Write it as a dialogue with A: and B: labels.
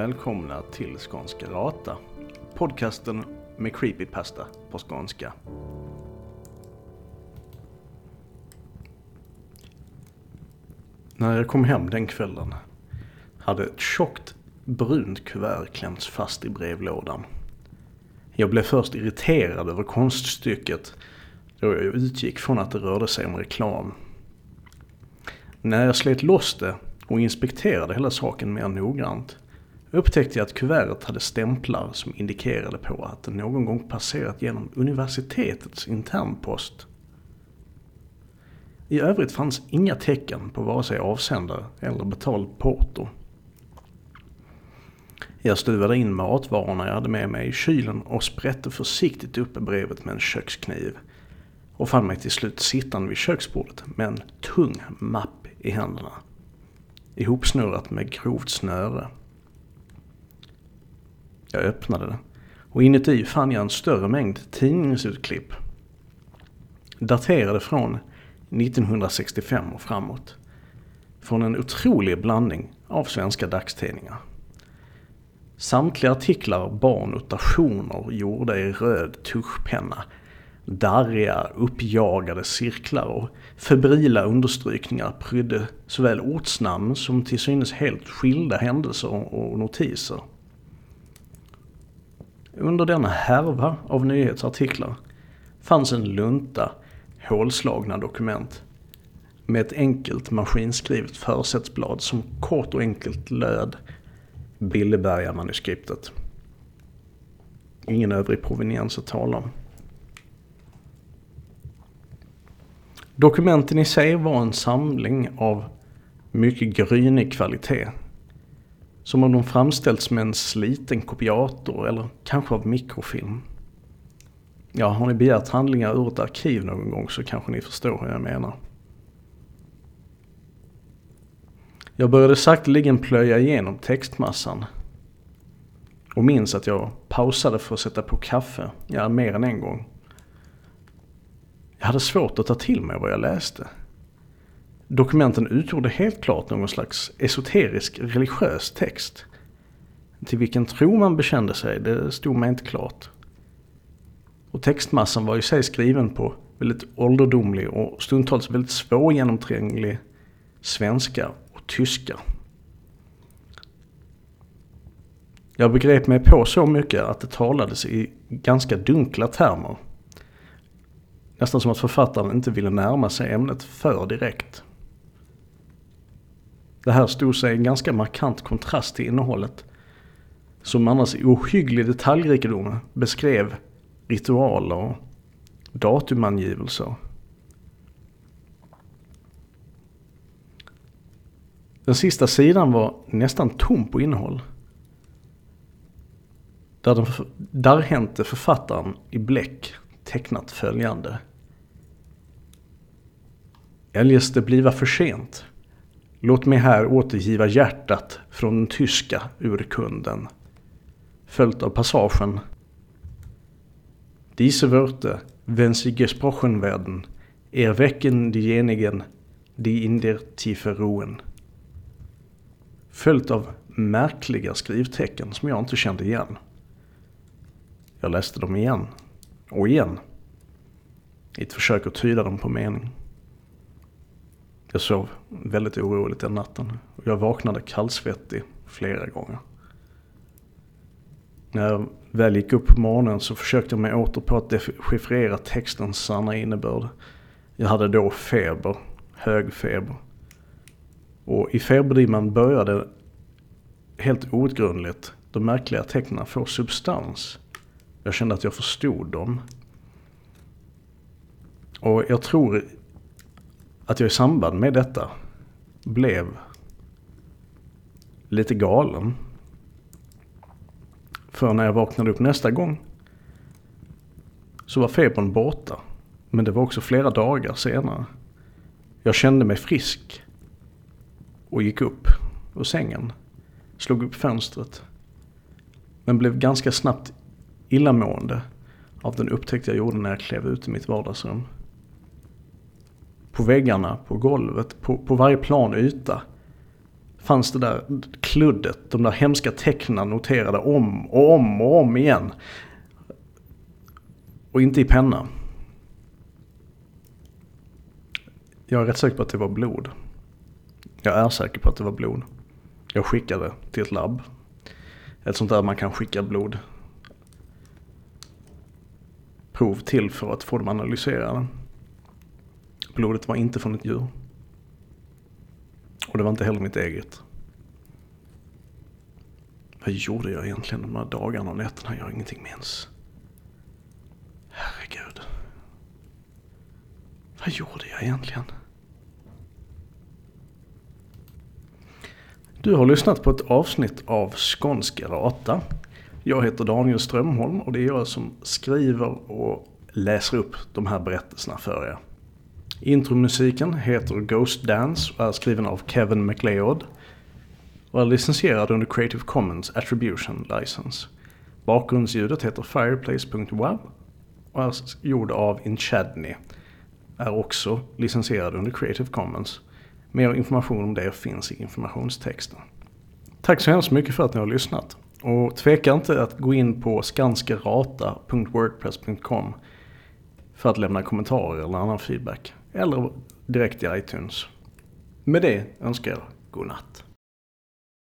A: Välkomna till Skånska Rata. Podcasten med creepypasta på skånska. När jag kom hem den kvällen hade ett tjockt brunt kuvert klämts fast i brevlådan. Jag blev först irriterad över konststycket då jag utgick från att det rörde sig om reklam. När jag slet loss det och inspekterade hela saken mer noggrant upptäckte jag att kuvertet hade stämplar som indikerade på att det någon gång passerat genom universitetets internpost. I övrigt fanns inga tecken på vare sig avsändare eller betald porto. Jag stuvade in matvarorna jag hade med mig i kylen och sprätte försiktigt upp brevet med en kökskniv. Och fann mig till slut sittande vid köksbordet med en tung mapp i händerna. Ihopsnurrat med grovt snöre. Jag öppnade det och inuti fann jag en större mängd tidningsutklipp. Daterade från 1965 och framåt. Från en otrolig blandning av svenska dagstidningar. Samtliga artiklar bar notationer gjorda i röd tuschpenna. Darriga, uppjagade cirklar och febrila understrykningar prydde såväl ortsnamn som till synes helt skilda händelser och notiser. Under denna härva av nyhetsartiklar fanns en lunta hålslagna dokument med ett enkelt maskinskrivet försättsblad som kort och enkelt löd Billeberga-manuskriptet. Ingen övrig proveniens att tala om. Dokumenten i sig var en samling av mycket grynig kvalitet. Som om de framställts med en sliten kopiator eller kanske av mikrofilm. Ja, har ni begärt handlingar ur ett arkiv någon gång så kanske ni förstår hur jag menar. Jag började sakteligen plöja igenom textmassan. Och minns att jag pausade för att sätta på kaffe, ja mer än en gång. Jag hade svårt att ta till mig vad jag läste. Dokumenten utgjorde helt klart någon slags esoterisk religiös text. Till vilken tro man bekände sig, det stod mig inte klart. Och textmassan var i sig skriven på väldigt ålderdomlig och stundtals väldigt svårgenomtränglig svenska och tyska. Jag begrep mig på så mycket att det talades i ganska dunkla termer. Nästan som att författaren inte ville närma sig ämnet för direkt. Det här stod sig i en ganska markant kontrast till innehållet. Som annars i ohygglig detaljrikedom beskrev ritualer och datumangivelser. Den sista sidan var nästan tom på innehåll. Där den darrhänte författaren i bläck tecknat följande. Eljest det bliva för sent. Låt mig här återgiva hjärtat från den tyska urkunden. Följt av passagen Diese Wörter, wenn sie gesprochen werden, erwecken diejenigen, die in der Tiefe ruhen. Följt av märkliga skrivtecken som jag inte kände igen. Jag läste dem igen och igen. I ett försök att tyda dem på mening. Jag sov väldigt oroligt den natten och jag vaknade kallsvettig flera gånger. När jag väl gick upp på morgonen så försökte jag mig åter på att dechiffrera textens sanna innebörd. Jag hade då feber, hög feber. Och i feberdimman började helt outgrundligt de märkliga tecknen få substans. Jag kände att jag förstod dem. Och jag tror att jag i samband med detta blev lite galen. För när jag vaknade upp nästa gång så var febern borta. Men det var också flera dagar senare. Jag kände mig frisk och gick upp ur sängen. Slog upp fönstret. Men blev ganska snabbt illamående av den upptäckt jag gjorde när jag klev ut i mitt vardagsrum. På väggarna, på golvet, på, på varje plan yta fanns det där kluddet, de där hemska tecknen noterade om och om och om igen. Och inte i penna. Jag är rätt säker på att det var blod. Jag är säker på att det var blod. Jag skickade till ett labb. Ett sånt där man kan skicka blod prov till för att få dem analyserade. Blodet var inte från ett djur. Och det var inte heller mitt eget. Vad gjorde jag egentligen de här dagarna och nätterna jag ingenting minns? Herregud. Vad gjorde jag egentligen? Du har lyssnat på ett avsnitt av Skånska Rata. Jag heter Daniel Strömholm och det är jag som skriver och läser upp de här berättelserna för er. Intromusiken heter Ghost Dance och är skriven av Kevin MacLeod och är licensierad under Creative Commons Attribution License. Bakgrundsljudet heter Fireplace.web och är gjord av Inchadney. Är också licensierad under Creative Commons. Mer information om det finns i informationstexten. Tack så hemskt mycket för att ni har lyssnat. Och tveka inte att gå in på skanskerata.wordpress.com för att lämna kommentarer eller annan feedback. Eller direkt i iTunes. Med det önskar jag god natt.